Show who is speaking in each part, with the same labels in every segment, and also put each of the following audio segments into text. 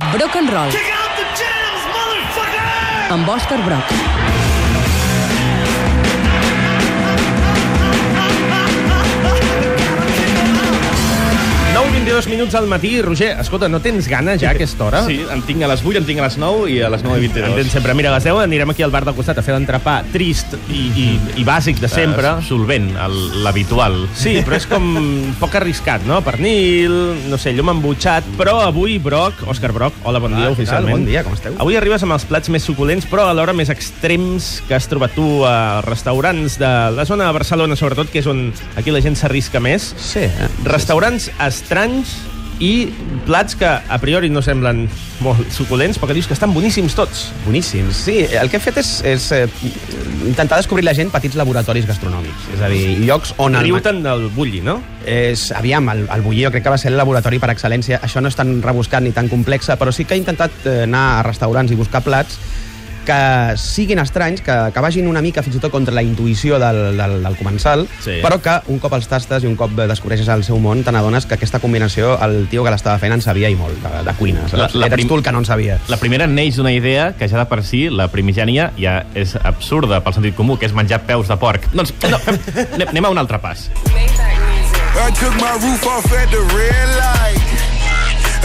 Speaker 1: Brock and Roll,
Speaker 2: jams,
Speaker 1: amb Òscar Brock.
Speaker 3: 9 i 22 minuts al matí. Roger, escolta, no tens gana ja a aquesta hora?
Speaker 4: Sí, en tinc a les 8, en tinc a les 9 i a les 9 i
Speaker 3: En
Speaker 4: 22.
Speaker 3: tens sempre. Mira, a les 10 anirem aquí al bar del costat a fer l'entrepà trist i, i, i bàsic de sempre.
Speaker 4: Eh, solvent, l'habitual.
Speaker 3: Sí, però és com poc arriscat, no? Pernil, no sé, llum embutxat, però avui, Broc, Òscar Broc, hola, bon dia,
Speaker 5: Ah, què tal?
Speaker 3: oficialment.
Speaker 5: Bon dia, com esteu?
Speaker 3: Avui arribes amb els plats més suculents, però alhora més extrems que has trobat tu a restaurants de la zona de Barcelona, sobretot, que és on aquí la gent s'arrisca més.
Speaker 5: Sí, eh?
Speaker 3: Restaurants estranys i plats que a priori no semblen molt suculents, però que dius que estan boníssims tots.
Speaker 5: Boníssims. Sí, el que he fet és, és eh, intentar descobrir la gent petits laboratoris gastronòmics. És a dir, llocs on... el-
Speaker 3: Riu-te'n del bulli, no?
Speaker 5: És, aviam, el, el Bullir jo crec que va ser el laboratori per excel·lència. Això no és tan rebuscat ni tan complexa, però sí que he intentat eh, anar a restaurants i buscar plats que siguin estranys, que, que vagin una mica fins i tot contra la intuïció del, del, del comensal,
Speaker 3: Sí.
Speaker 5: però que un cop els tastes i un cop descobreixes el seu món, te n'adones que aquesta combinació el tio que l'estava fent en sabia i molt, de, de cuina.
Speaker 4: La- la
Speaker 5: Eres tu el que no en sabia.
Speaker 4: La primera neix d'una idea que ja de per si, la primigènia, ja és absurda pel sentit comú, que és menjar peus de porc. Doncs no, fem, anem- anem a un altre pas.
Speaker 6: I took my roof off at the red light.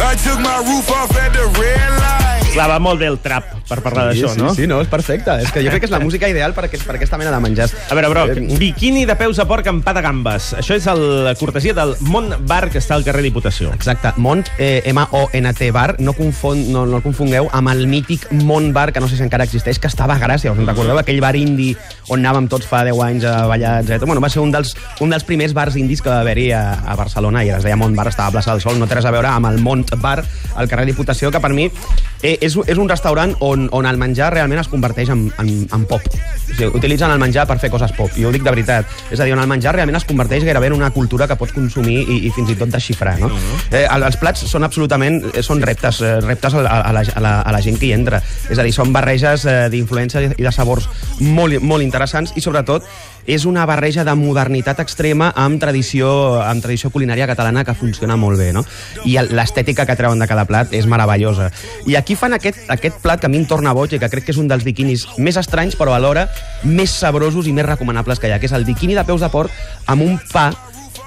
Speaker 6: I took my roof off at the red light.
Speaker 3: Clar, va molt bé el trap per parlar d'això,
Speaker 5: sí,
Speaker 3: no?
Speaker 5: Sí, no, és perfecte. És que jo crec que és la música ideal per, aquest, per aquesta mena de menjars.
Speaker 3: A veure, Broc,
Speaker 5: Eh,
Speaker 3: biquini de peus a porc amb pa de gambes. Això és el, la cortesia del Mont Bar que està al carrer Diputació.
Speaker 5: Exacte, Mont, eh, M-O-N-T Bar, no, confon, no, no el confongueu amb el mític Mont Bar, que no sé si encara existeix, que estava a Gràcia, us en recordeu? Aquell bar indi on anàvem tots fa 10 anys a ballar, etc. Bueno, va ser un dels, un dels primers bars indis que va haver-hi a, a Barcelona, i es deia Mont Bar, estava a plaça del Sol, no té res a veure amb el Mont Bar, al carrer Diputació, que per mi eh, és, és un restaurant on, on el menjar realment es converteix en, en, en pop. O sigui, utilitzen el menjar per fer coses pop, i ho dic de veritat. És a dir, on el menjar realment es converteix gairebé en una cultura que pots consumir i, i fins i tot desxifrar, no? eh, el- els plats són absolutament... eh, són reptes, eh, reptes a, la, a, la, a, la, a la gent que hi entra. És a dir, són barreges eh, d'influències i de sabors molt, molt interessants i, sobretot, és una barreja de modernitat extrema amb tradició, amb tradició culinària catalana que funciona molt bé, no? I l'estètica que treuen de cada plat és meravellosa. I aquí fan aquest, aquest plat que a mi em torna boig i que crec que és un dels biquinis més estranys, però alhora més sabrosos i més recomanables que hi ha, que és el biquini de peus de porc amb un pa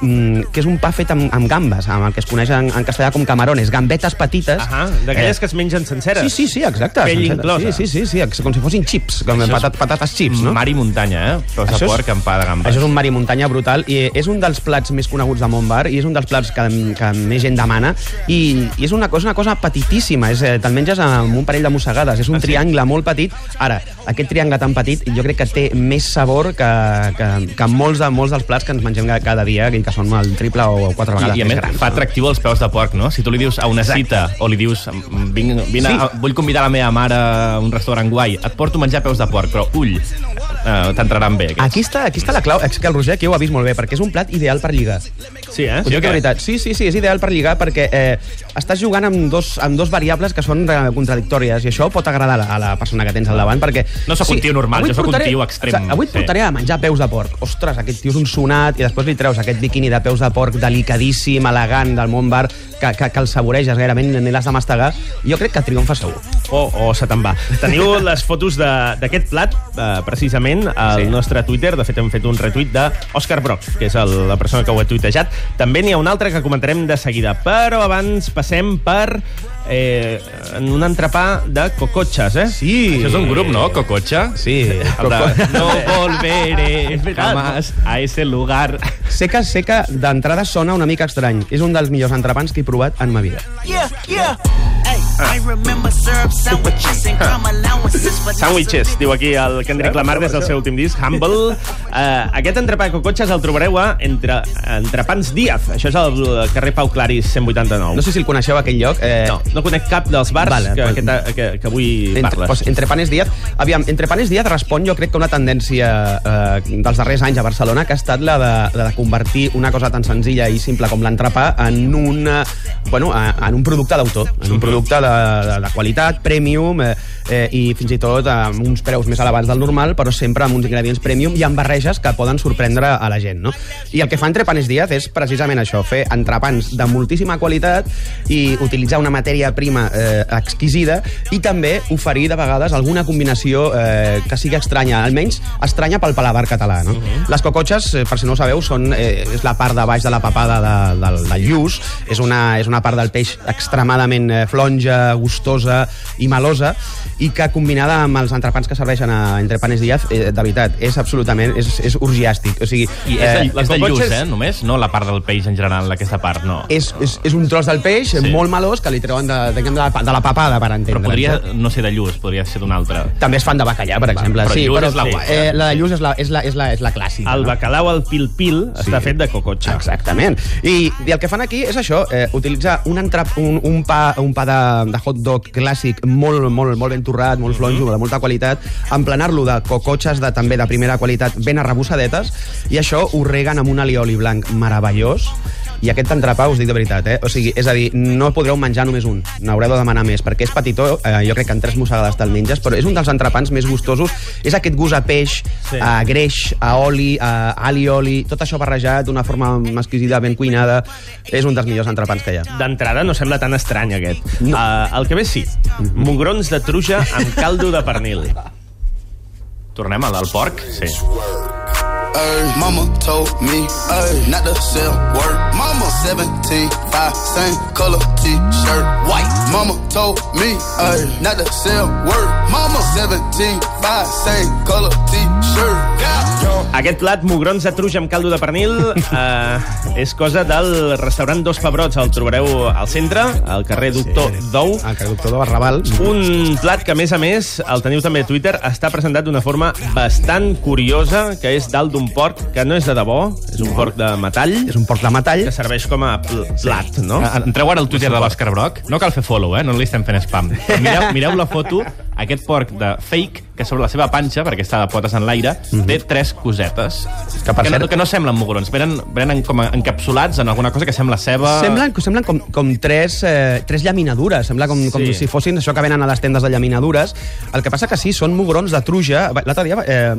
Speaker 5: que és un pa fet amb, amb gambes, amb el que es coneix en, en castellà com camarones, gambetes petites.
Speaker 3: Ahà, d'aquelles que es mengen senceres.
Speaker 5: Sí, sí, sí, exacte.
Speaker 3: Pell inclosa.
Speaker 5: Sí, sí, sí, sí, com si fossin xips, com
Speaker 4: Això
Speaker 5: patat, patates xips, no?
Speaker 4: Mar i muntanya, eh?
Speaker 5: Això és-
Speaker 4: porc amb pa de gambes.
Speaker 5: Això és un mar i muntanya brutal i és un dels plats més coneguts de Montbar i és un dels plats que, que més gent demana i, i és una cosa, una cosa petitíssima, és, eh, te'l menges amb un parell de mossegades, és un
Speaker 4: Ah, sí?
Speaker 5: triangle molt petit. Ara, aquest triangle tan petit jo crec que té més sabor que, que, que molts, de, molts dels plats que ens mengem cada dia i que són el triple o quatre vegades
Speaker 4: I, i a
Speaker 5: més
Speaker 4: més,
Speaker 5: grans.
Speaker 4: fa atractiu els peus de porc, no? Si tu li dius a una cita o li dius "Mm, vinc, vine,
Speaker 5: Sí.
Speaker 4: a, vull convidar la meva mare a un restaurant guai, et porto menjar peus de porc, però ull, eh, t'entraran bé. Aquests.
Speaker 5: Aquí està, aquí està la clau. És que el Roger aquí ho ha vist molt bé, perquè és un plat ideal per lligar.
Speaker 3: Sí, eh?
Speaker 5: Ho dic de veritat. Sí, sí, sí, és ideal per lligar perquè eh, estàs jugant amb dos, amb dos variables que són eh, contradictòries i això pot agradar a la, a la persona que tens al davant perquè...
Speaker 4: No sóc un tio normal, jo sóc un tio extrem,
Speaker 5: Exacte, avui et
Speaker 4: sí.
Speaker 5: portaré a menjar peus de porc. Ostres, aquest tio és un sonat i després li treus aquest biquini de peus de porc delicadíssim, elegant, del món bar, que, que, que el saboreges gairebé, ni l'has de mastegar. Jo crec que triomfa segur.
Speaker 3: O, o se te'n va. Teniu les fotos de- d'aquest plat, eh, precisament, al
Speaker 5: Sí.
Speaker 3: nostre Twitter. De fet, hem fet un retuit d'Òscar Brock, que és el, la persona que ho ha tuitejat. També n'hi ha un altre que comentarem de seguida. Però abans passem per eh, en un entrepà de cocotxes, eh?
Speaker 5: Sí.
Speaker 4: Això és un grup, no? Cocotxa?
Speaker 5: Sí.
Speaker 4: El de, no volveré jamás a ese lugar.
Speaker 5: Sé que, sé que d'entrada sona una mica estrany. És un dels millors entrepans que he provat en ma vida.
Speaker 7: Yeah, yeah. Hey, I remember syrup sandwiches and crumb allowances, but
Speaker 3: Sandwiches, diu aquí el Kendrick Lamar des del seu últim disc, Humble. Uh, aquest entrepà de cocotxes el trobareu a entre, Entrepans Díaz. Això és al carrer Pau Claris 189.
Speaker 5: No sé si el coneixeu, aquell lloc. Eh,
Speaker 3: no, no conec cap dels bars
Speaker 5: Vale,
Speaker 3: que,
Speaker 5: pues-
Speaker 3: que, que, que avui
Speaker 5: Entre,
Speaker 3: parles.
Speaker 5: pues, entre Panes Díaz... Aviam, entre Panes Díaz respon, jo crec que una tendència eh, dels darrers anys a Barcelona que ha estat la de, la de convertir una cosa tan senzilla i simple com l'entrepà en un, eh, bueno, a- en un producte d'autor, en un producte de, de, de qualitat, premium, eh, eh, i fins i tot amb uns preus més elevats del normal, però sempre amb uns ingredients premium i amb barreges que poden sorprendre a la gent, no? I el que fa Entrepanes Díaz és precisament això, fer entrepans de moltíssima qualitat i utilitzar una matèria prima eh, exquisida i també oferir de vegades alguna combinació eh, que sigui estranya, almenys estranya pel paladar català, no? Les cocotxes, eh, per si no ho sabeu, són, eh, és la part de baix de la papada de, del, del lluç, és una, és una part del peix extremadament eh, flonja, gustosa i melosa, i que combinada amb els entrepans que serveixen a Entrepanes Díaz, eh, de veritat, és absolutament, és, és orgiàstic. O sigui,
Speaker 4: I és de,
Speaker 3: les
Speaker 4: és de lluç,
Speaker 3: cocotxes-
Speaker 4: eh, només? No la part del peix en general, aquesta part, no.
Speaker 5: és, és, és un tros del peix
Speaker 4: Sí.
Speaker 5: sí. molt melós que li treuen de, diguem, de, la, de la papada, per entendre.
Speaker 4: Però podria no ser de lluç, podria ser d'un altre.
Speaker 5: També es fan de bacallà, per exemple.
Speaker 4: però
Speaker 5: sí, però,
Speaker 4: és la guai, eh?
Speaker 5: eh, la de lluç és la, és la, és la, és la clàssica.
Speaker 3: El
Speaker 5: no?
Speaker 3: bacalao al pil-pil està fet de cocotxa.
Speaker 5: Exactament. I, I el que fan aquí és això, eh, utilitzar un, entra, un, un pa, un pa de, de hot dog clàssic molt, molt, molt ben torrat, molt flonjo, de molta qualitat, emplenar-lo de cocotxes de, també de primera qualitat ben arrebossadetes, i això ho reguen amb un alioli blanc meravellós, i aquest entrepà, us dic de veritat, eh? O sigui, és a dir, no podreu menjar només un, n'haureu de demanar més, perquè és petitó, eh, jo crec que en tres mossegades te'l menges, però és un dels entrepans més gustosos, és aquest gust a peix,
Speaker 3: Sí.
Speaker 5: a greix, a oli, a alioli, tot això barrejat d'una forma exquisida, ben cuinada, és un dels millors entrepans que hi ha.
Speaker 3: D'entrada no sembla tan estrany, aquest.
Speaker 5: No.
Speaker 3: Uh, el que ve sí, mugrons de truja amb caldo de pernil.
Speaker 4: Tornem al porc? Sí.
Speaker 6: Ay, mama told me ay, not to sell word. Mama 17, 5, same color t-shirt, white. Mama told me ay, not to sell word. Mama 17, 5, same color t-shirt.
Speaker 3: Aquest plat, mugrons de truja amb caldo de pernil, uh, és cosa del restaurant Dos Pebrots. El trobareu al centre, al carrer Doctor sí. Dou.
Speaker 5: El traductor de Barraval.
Speaker 3: Un plat que, a més a més, el teniu també a Twitter, està presentat d'una forma bastant curiosa, que és dalt d'un porc, que no és de debò, és un porc de metall,
Speaker 5: És un porc de metall.
Speaker 3: que serveix com a pl plat, no?
Speaker 4: Ah, Entreu ara al Twitter de l'Òscar Broc. No cal fer follow, eh? No li estem fent spam. Mireu, mireu la foto, aquest porc de fake, que sobre la seva panxa, perquè està de potes en l'aire, té tres cosetes.
Speaker 5: Que, per
Speaker 4: que, no,
Speaker 5: cert-
Speaker 4: que no semblen mugrons, venen, venen com encapsulats en alguna cosa que sembla ceba...
Speaker 5: Semblen, semblen com, com tres, eh, tres llaminadures, sembla com, com
Speaker 3: Sí.
Speaker 5: si fossin això que venen a les tendes de llaminadures. El que passa que sí, són mugrons de truja. L'altre dia, eh,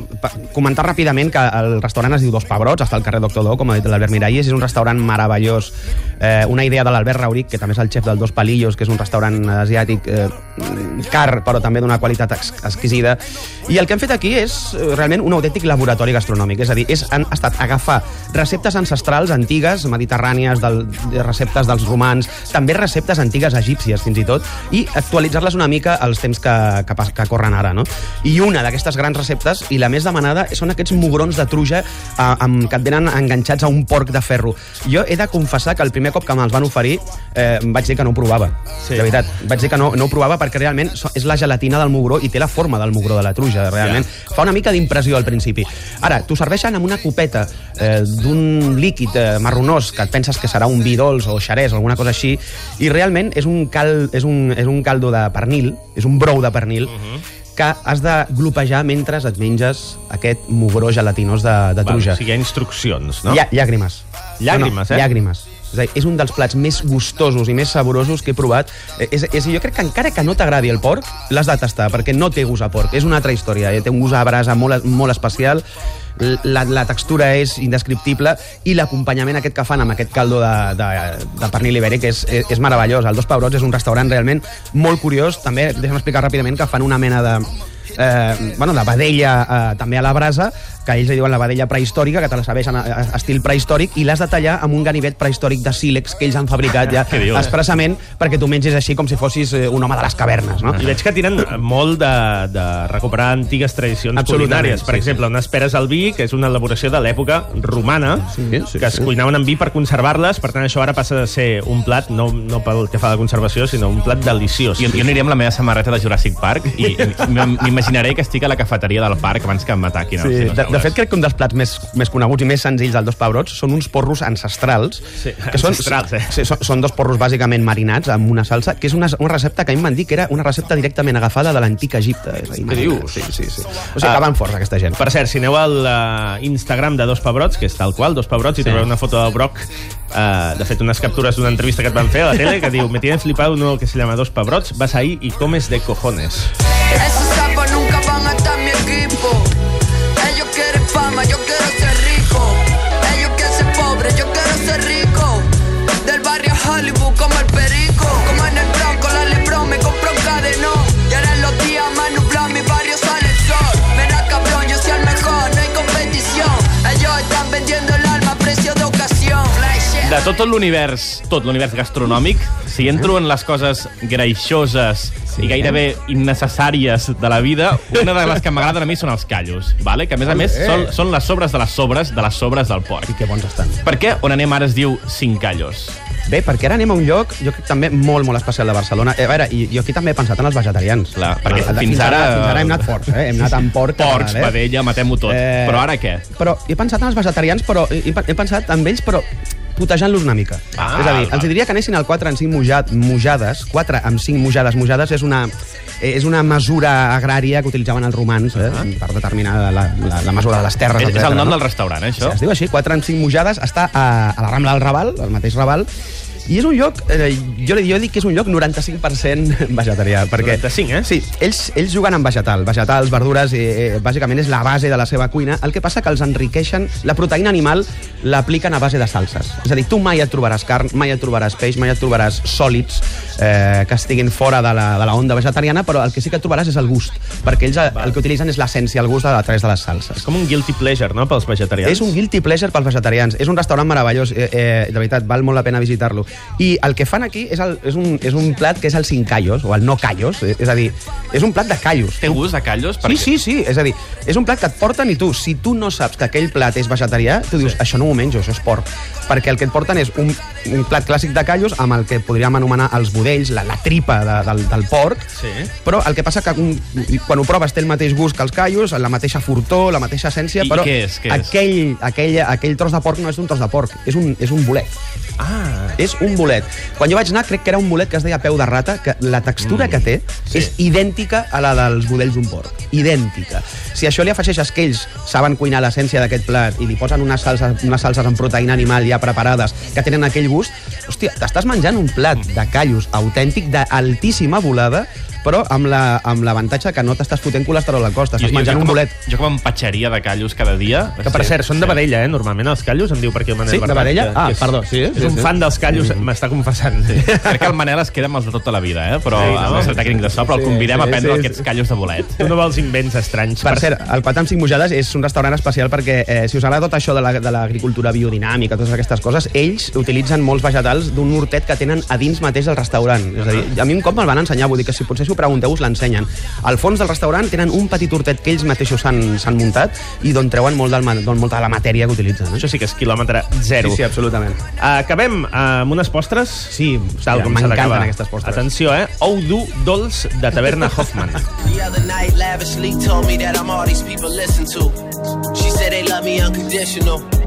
Speaker 5: comentar ràpidament que el restaurant es diu Dos Pebrots, està al carrer Doctor Do, com ha dit l'Albert Miralles, és un restaurant meravellós. Eh, una idea de l'Albert Rauric, que també és el xef del Dos Palillos, que és un restaurant asiàtic eh, car, però també d'una qualitat ex exquisida. I el que han fet aquí és eh, realment un autèntic laboratori gastronòmic, és a dir, és, han estat agafar receptes ancestrals antigues, mediterrànies, del, de receptes dels romans, també receptes antigues egípcies, fins i tot, i actualitzar-les una mica als temps que, que, que corren ara, no? I una d'aquestes grans receptes, i la més demanada, són aquests mugrons de truja eh, amb, que et venen enganxats a un porc de ferro. Jo he de confessar que el primer cop que me'ls van oferir eh, vaig dir que no ho provava.
Speaker 3: Sí.
Speaker 5: De veritat, vaig dir que no, no ho provava perquè realment és la gelatina del mugró i té la forma del mugró de la truja, realment. Ja. Fa una mica d'impressió al principi. Ara, t'ho serveixen amb una copeta eh, d'un líquid eh, marronós que et penses que serà un vi dolç o xerès o alguna cosa així, i realment és un, cal, és un, és un caldo de pernil, és un brou de pernil, uh -huh que has de glopejar mentre et menges aquest mugró gelatinós de, de
Speaker 3: Val,
Speaker 5: truja.
Speaker 3: o sigui, hi ha instruccions, no?
Speaker 5: No? Lla llàgrimes.
Speaker 3: Llàgrimes,
Speaker 5: no, no,
Speaker 3: eh?
Speaker 5: Llàgrimes. És, dir, és un dels plats més gustosos i més saborosos que he provat. Eh, És, és, jo crec que encara que no t'agradi el porc, l'has de tastar, perquè no té gust a porc. És una altra història. Eh? Té un gust a brasa molt, molt especial, la, la textura és indescriptible i l'acompanyament aquest que fan amb aquest caldo de, de, de pernil ibèric és, és, és meravellós. El Dos Pebrots és un restaurant realment molt curiós. També, deixa'm explicar ràpidament que fan una mena de eh, bueno, de vedella eh, també a la brasa, que ells li diuen la vedella prehistòrica, que te la serveixen a, a, estil prehistòric, i l'has de tallar amb un ganivet prehistòric de sílex que ells han fabricat ja
Speaker 4: dius?
Speaker 5: expressament perquè tu mengis així com si fossis eh, un home de les cavernes, no?
Speaker 3: I veig que tiren molt de, de recuperar antigues tradicions culinàries. Per
Speaker 5: sí,
Speaker 3: exemple, unes peres al vi, que és una elaboració de l'època romana,
Speaker 5: Sí, sí,
Speaker 3: que es
Speaker 5: sí.
Speaker 3: cuinaven en vi per conservar-les, per tant això ara passa de ser un plat, no, no pel que fa a la conservació, sinó un plat deliciós.
Speaker 4: Jo, jo aniria amb la meva samarreta de Jurassic Park i, i M'imaginaré que estic a la cafeteria del parc abans que em m'ataquin.
Speaker 5: Sí, de, de fet, crec que un dels plats més, més coneguts i més senzills dels dos pebrots són uns porros ancestrals.
Speaker 3: Sí,
Speaker 5: que són,
Speaker 3: ancestrals, eh?
Speaker 5: Sí, són, són dos porros bàsicament marinats amb una salsa, que és una, una recepta que a mi em van dir que era una recepta directament agafada de l'antic Egipte. És a dir,
Speaker 3: Què dius?
Speaker 5: Sí, sí, sí. O sigui, que van forts, aquesta gent.
Speaker 3: Per cert, si aneu al uh, Instagram de Dos Pebrots, que és tal qual, Dos Pebrots, i
Speaker 5: Sí.
Speaker 3: trobareu una foto del Broc, uh, de fet, unes captures d'una entrevista que et van fer a la tele, que diu, me tiene flipado uno que se llama Dos Pebrots, vas ahí y comes de cojones.
Speaker 1: Esos
Speaker 4: Tot l'univers, tot l'univers gastronòmic, si entro en les coses greixoses i gairebé innecessàries de la vida, una de les que m'agraden a mi són els callos, vale? que a més a més són, són les sobres de les sobres de les sobres del porc.
Speaker 5: I que bons estan.
Speaker 4: Per què on anem ara es diu cinc callos?
Speaker 5: Bé, perquè ara anem a un lloc, jo crec també molt, molt especial de Barcelona. Eh, a veure, i jo aquí també he pensat en els vegetarians.
Speaker 4: Clar, perquè
Speaker 5: Fins
Speaker 4: fins
Speaker 5: ara...
Speaker 4: ara-
Speaker 5: Fins ara hem anat forts, eh? Hem anat amb porc.
Speaker 4: Porcs,
Speaker 5: eh?
Speaker 4: vedella, matem-ho tot.
Speaker 5: Eh,
Speaker 4: Però ara què?
Speaker 5: Però he pensat en els vegetarians, però he, he pensat en ells, però putejant-los una mica.
Speaker 4: Ah,
Speaker 5: és a dir, els diria que anessin al 4 en 5 mujat, mujades, 4 amb 5 mujades. Mujades és una, és una mesura agrària que utilitzaven els romans eh, per determinar la, la, la mesura de les terres.
Speaker 4: És, és
Speaker 5: etcètera,
Speaker 4: el nom
Speaker 5: no?
Speaker 4: del restaurant, eh, això?
Speaker 5: Sí, es diu així, 4 en 5 mujades, està a, a la Rambla del Raval, al mateix Raval, i és un lloc, eh, jo, jo dic que és un lloc 95% vegetarià. Perquè,
Speaker 3: 95, eh?
Speaker 5: Sí, ells, ells juguen amb vegetal, vegetals, verdures, eh, eh, bàsicament és la base de la seva cuina. El que passa que els enriqueixen, la proteïna animal l'apliquen a base de salses. És a dir, tu mai et trobaràs carn, mai et trobaràs peix, mai et trobaràs sòlids eh, que estiguin fora de la, de la onda vegetariana, però el que sí que trobaràs és el gust, perquè ells el, el que utilitzen és l'essència, el gust a, a través de les salses.
Speaker 3: És com un guilty pleasure, no?, pels vegetarians.
Speaker 5: És un guilty pleasure pels vegetarians. És un restaurant meravellós, eh, eh, de veritat, val molt la pena visitar-lo. I el que fan aquí és, el, és, un, és un plat que és el cinc callos, o el no callos, eh, és a dir, és un plat de callos.
Speaker 4: Té gust de callos?
Speaker 5: Sí, sí, sí, és a dir, és un plat que et porten i tu, si tu no saps que aquell plat és vegetarià, tu dius, això no m'ho menjo, això és porc. Perquè el que et porten és un, un plat clàssic de callos amb el que podríem anomenar els budells, la, la tripa de, del, del porc,
Speaker 3: Sí.
Speaker 5: però el que passa que un, quan ho proves té el mateix gust que els callos, la mateixa fortor, la mateixa essència,
Speaker 4: I-
Speaker 5: però
Speaker 4: què és, què és?
Speaker 5: aquell, aquell, aquell tros de porc no és un tros de porc, és un, és un bolet.
Speaker 3: Ah,
Speaker 5: És un bolet. Quan jo vaig anar, crec que era un bolet que es deia peu de rata, que la textura mm, que té sí. és idèntica a la dels budells d'un porc. Idèntica. Si això li afegeixes que ells saben cuinar l'essència d'aquest plat i li posen unes salses, unes salses amb proteïna animal ja preparades que tenen aquell gust, hòstia, t'estàs menjant un plat de callos autèntic d'altíssima volada però amb la- amb l'avantatge la, que no t'estàs fotent colesterol al cos, t'estàs menjant un bolet.
Speaker 4: Jo com a empatxeria de callos cada dia...
Speaker 3: que per cert, són de vedella, eh? Normalment els callos, em diu per aquí el Manel
Speaker 5: Sí, de vedella? Ah,
Speaker 3: és,
Speaker 5: perdó, sí,
Speaker 3: És
Speaker 5: sí,
Speaker 3: un
Speaker 5: sí.
Speaker 3: fan dels callos, m'està confessant.
Speaker 4: Crec que el Manel es queda amb els de tota la vida, eh? Però
Speaker 3: Sí,
Speaker 4: sí,
Speaker 3: no?
Speaker 4: amb el tècnic de so, però el
Speaker 5: Sí,
Speaker 4: convidem
Speaker 5: sí,
Speaker 4: a prendre
Speaker 5: sí,
Speaker 4: aquests
Speaker 5: sí.
Speaker 4: callos de bolet.
Speaker 3: Tu no vols invents estranys.
Speaker 5: Per cert, el Quatre amb cinc mujades és un restaurant especial perquè eh, si us agrada tot això de la- de l'agricultura la, biodinàmica, totes aquestes coses, ells utilitzen molts vegetals d'un hortet que tenen a dins mateix del restaurant. És a dir, a mi un cop me'l van ensenyar, vull dir que si potser ho pregunteu us l'ensenyen. Al fons del restaurant tenen un petit hortet que ells mateixos s'han s'han muntat i d'on treuen molt del, d'on molta de la matèria que utilitzen. Eh?
Speaker 3: Això sí que és quilòmetre zero.
Speaker 5: Sí, sí, absolutament.
Speaker 3: Acabem amb unes postres.
Speaker 5: Sí,
Speaker 3: tal com s'ha
Speaker 5: m'encanten
Speaker 3: d'acabar.
Speaker 5: aquestes postres.
Speaker 3: Atenció, eh? Ou dur dolç de Taverna Hoffman.
Speaker 7: The other night, lavishly told me that I'm all these people listen to. She said they love me unconditional.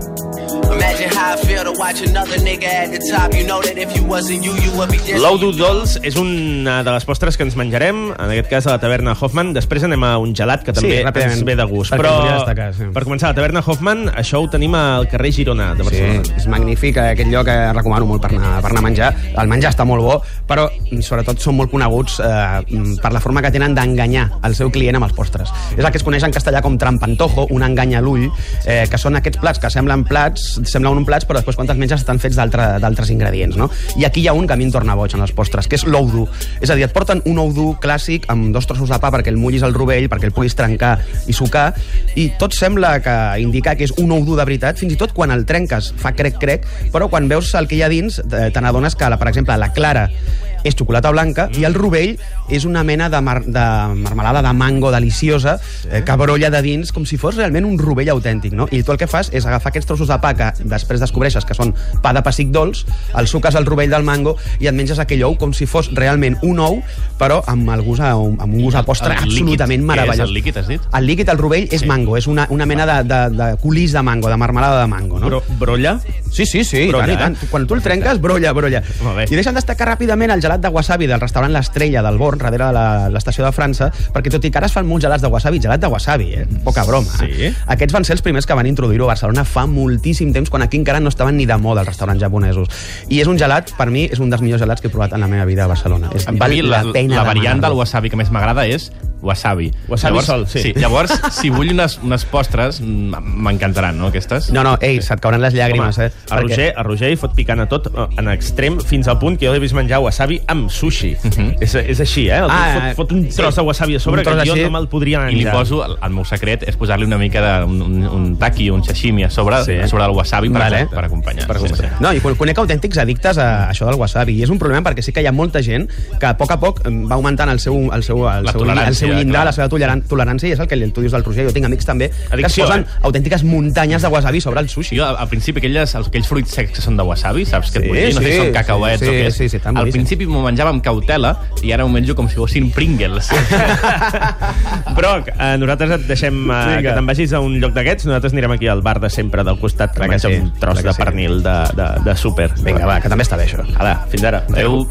Speaker 7: Imagine how I feel to watch another nigga at the top. You know that if you wasn't you, you would be distant.
Speaker 3: L'ou dur dolç és una de les postres que ens menjarem, en aquest cas a la taverna Hoffman. Després anem a un gelat que també
Speaker 5: Sí,
Speaker 3: ens ve de gust. Però
Speaker 5: destacar, sí.
Speaker 3: per començar, la taverna Hoffman, això ho tenim al carrer Girona de
Speaker 5: Sí,
Speaker 3: Barcelona.
Speaker 5: és magnífic, eh, aquest lloc eh, recomano molt per anar, per anar a menjar. El menjar està molt bo, però mm, sobretot són molt coneguts eh, mm, per la forma que tenen d'enganyar el seu client amb els postres. És el que es coneix en castellà com trampantojo, un engany a l'ull, eh, que són aquests plats que semblen plats, semblen un plats, però després quan te'ls menges estan fets d'altre- d'altres ingredients, no? I aquí hi ha un que a mi em torna boig en els postres, que és l'ou dur. És a dir, et porten un ou dur clàssic amb dos trossos de pa perquè el mullis al rovell, perquè el puguis trencar i sucar, i tot sembla que indica que és un ou dur de veritat, fins i tot quan el trenques fa crec-crec, però quan veus el que hi ha dins eh, te n'adones que, per exemple, la clara és xocolata blanca, i el rovell és una mena de, mar de marmelada de mango deliciosa eh, que brolla de dins com si fos realment un rovell autèntic, no? I tu el que fas és agafar aquests trossos de pa que després descobreixes que són pa de pessic dolç, el suques al rovell del mango i et menges aquell ou com si fos realment un ou, però amb, el gust a, amb un gust a postre
Speaker 4: El líquid,
Speaker 5: absolutament
Speaker 4: és
Speaker 5: meravellós.
Speaker 4: el líquid, has dit?
Speaker 5: El líquid, el rovell, és mango, és una, una mena de, de, de colís de mango, de marmelada de mango, no?
Speaker 3: Bro, brolla?
Speaker 5: Sí, sí, sí, i
Speaker 3: Brolla,
Speaker 5: tant, i tant.
Speaker 3: eh?
Speaker 5: Quan tu el trenques, brolla, brolla. I deixen destacar ràpidament el gelat de wasabi del restaurant L'Estrella del Born, darrere de la- l'estació de França, perquè tot i que ara es fan molts gelats de wasabi, gelat de wasabi, eh? poca broma.
Speaker 3: Sí?
Speaker 5: Eh? Aquests van ser els primers que van introduir-ho a Barcelona fa moltíssim temps, quan aquí encara no estaven ni de moda els restaurants japonesos. I és un gelat, per mi, és un dels millors gelats que he provat en la meva vida a Barcelona. És,
Speaker 4: A
Speaker 5: val
Speaker 4: mi la,
Speaker 5: la pena
Speaker 4: la variant del wasabi que més m'agrada és wasabi.
Speaker 3: Wasabi
Speaker 4: llavors,
Speaker 3: sol, sí.
Speaker 4: sí. Llavors, si vull unes, unes postres, mm, m'encantaran, no, aquestes?
Speaker 5: No, no, ei, se't cauran les llàgrimes, eh?
Speaker 3: a Roger, a Roger hi fot picant a tot eh, en extrem fins al punt que jo l'he vist menjar wasabi amb sushi. és, és així, eh? El
Speaker 5: Ah,
Speaker 3: fot, fot un tros de wasabi a sobre que jo
Speaker 5: així.
Speaker 3: no me'l podria menjar.
Speaker 4: I li poso, el, el meu secret és posar-li una mica de un, un, un taqui, un sashimi a sobre,
Speaker 3: Sí.
Speaker 4: sí. a sobre del wasabi per,
Speaker 5: Vale.
Speaker 4: per acompanyar.
Speaker 3: Per
Speaker 4: sí,
Speaker 3: acompanyar.
Speaker 4: sí.
Speaker 5: No, i conec autèntics addictes a això del wasabi, i és un problema perquè sí que hi ha molta gent que a poc a poc va augmentant el seu, el seu, el
Speaker 4: La
Speaker 5: seu,
Speaker 4: tolerància,
Speaker 5: el seu llindar,
Speaker 4: clar.
Speaker 5: la seva toleran- tolerància, i és el que tu dius del Roger, jo tinc amics també, que es posen
Speaker 3: eh?
Speaker 5: autèntiques muntanyes de wasabi sobre el sushi.
Speaker 4: Jo, al, principi, aquelles, aquells fruits secs que són de wasabi, saps què et
Speaker 5: Sí,
Speaker 4: vull dir? No sé
Speaker 5: sí,
Speaker 4: si són cacauets
Speaker 5: sí,
Speaker 4: o què.
Speaker 5: sí, sí, estan
Speaker 4: al principi m'ho menjava amb cautela i ara ho menjo com si fossin Pringles.
Speaker 3: Broc, eh, nosaltres et deixem eh,
Speaker 5: Vinga.
Speaker 3: que te'n vagis a un lloc d'aquests. Nosaltres anirem aquí al bar de sempre del costat que
Speaker 5: que
Speaker 3: menja
Speaker 5: sí,
Speaker 3: un tros
Speaker 5: que
Speaker 3: de
Speaker 5: sí.
Speaker 3: pernil de, de, de súper.
Speaker 5: Vinga, va, que també està bé això.
Speaker 3: Ala, fins ara.
Speaker 4: Adéu.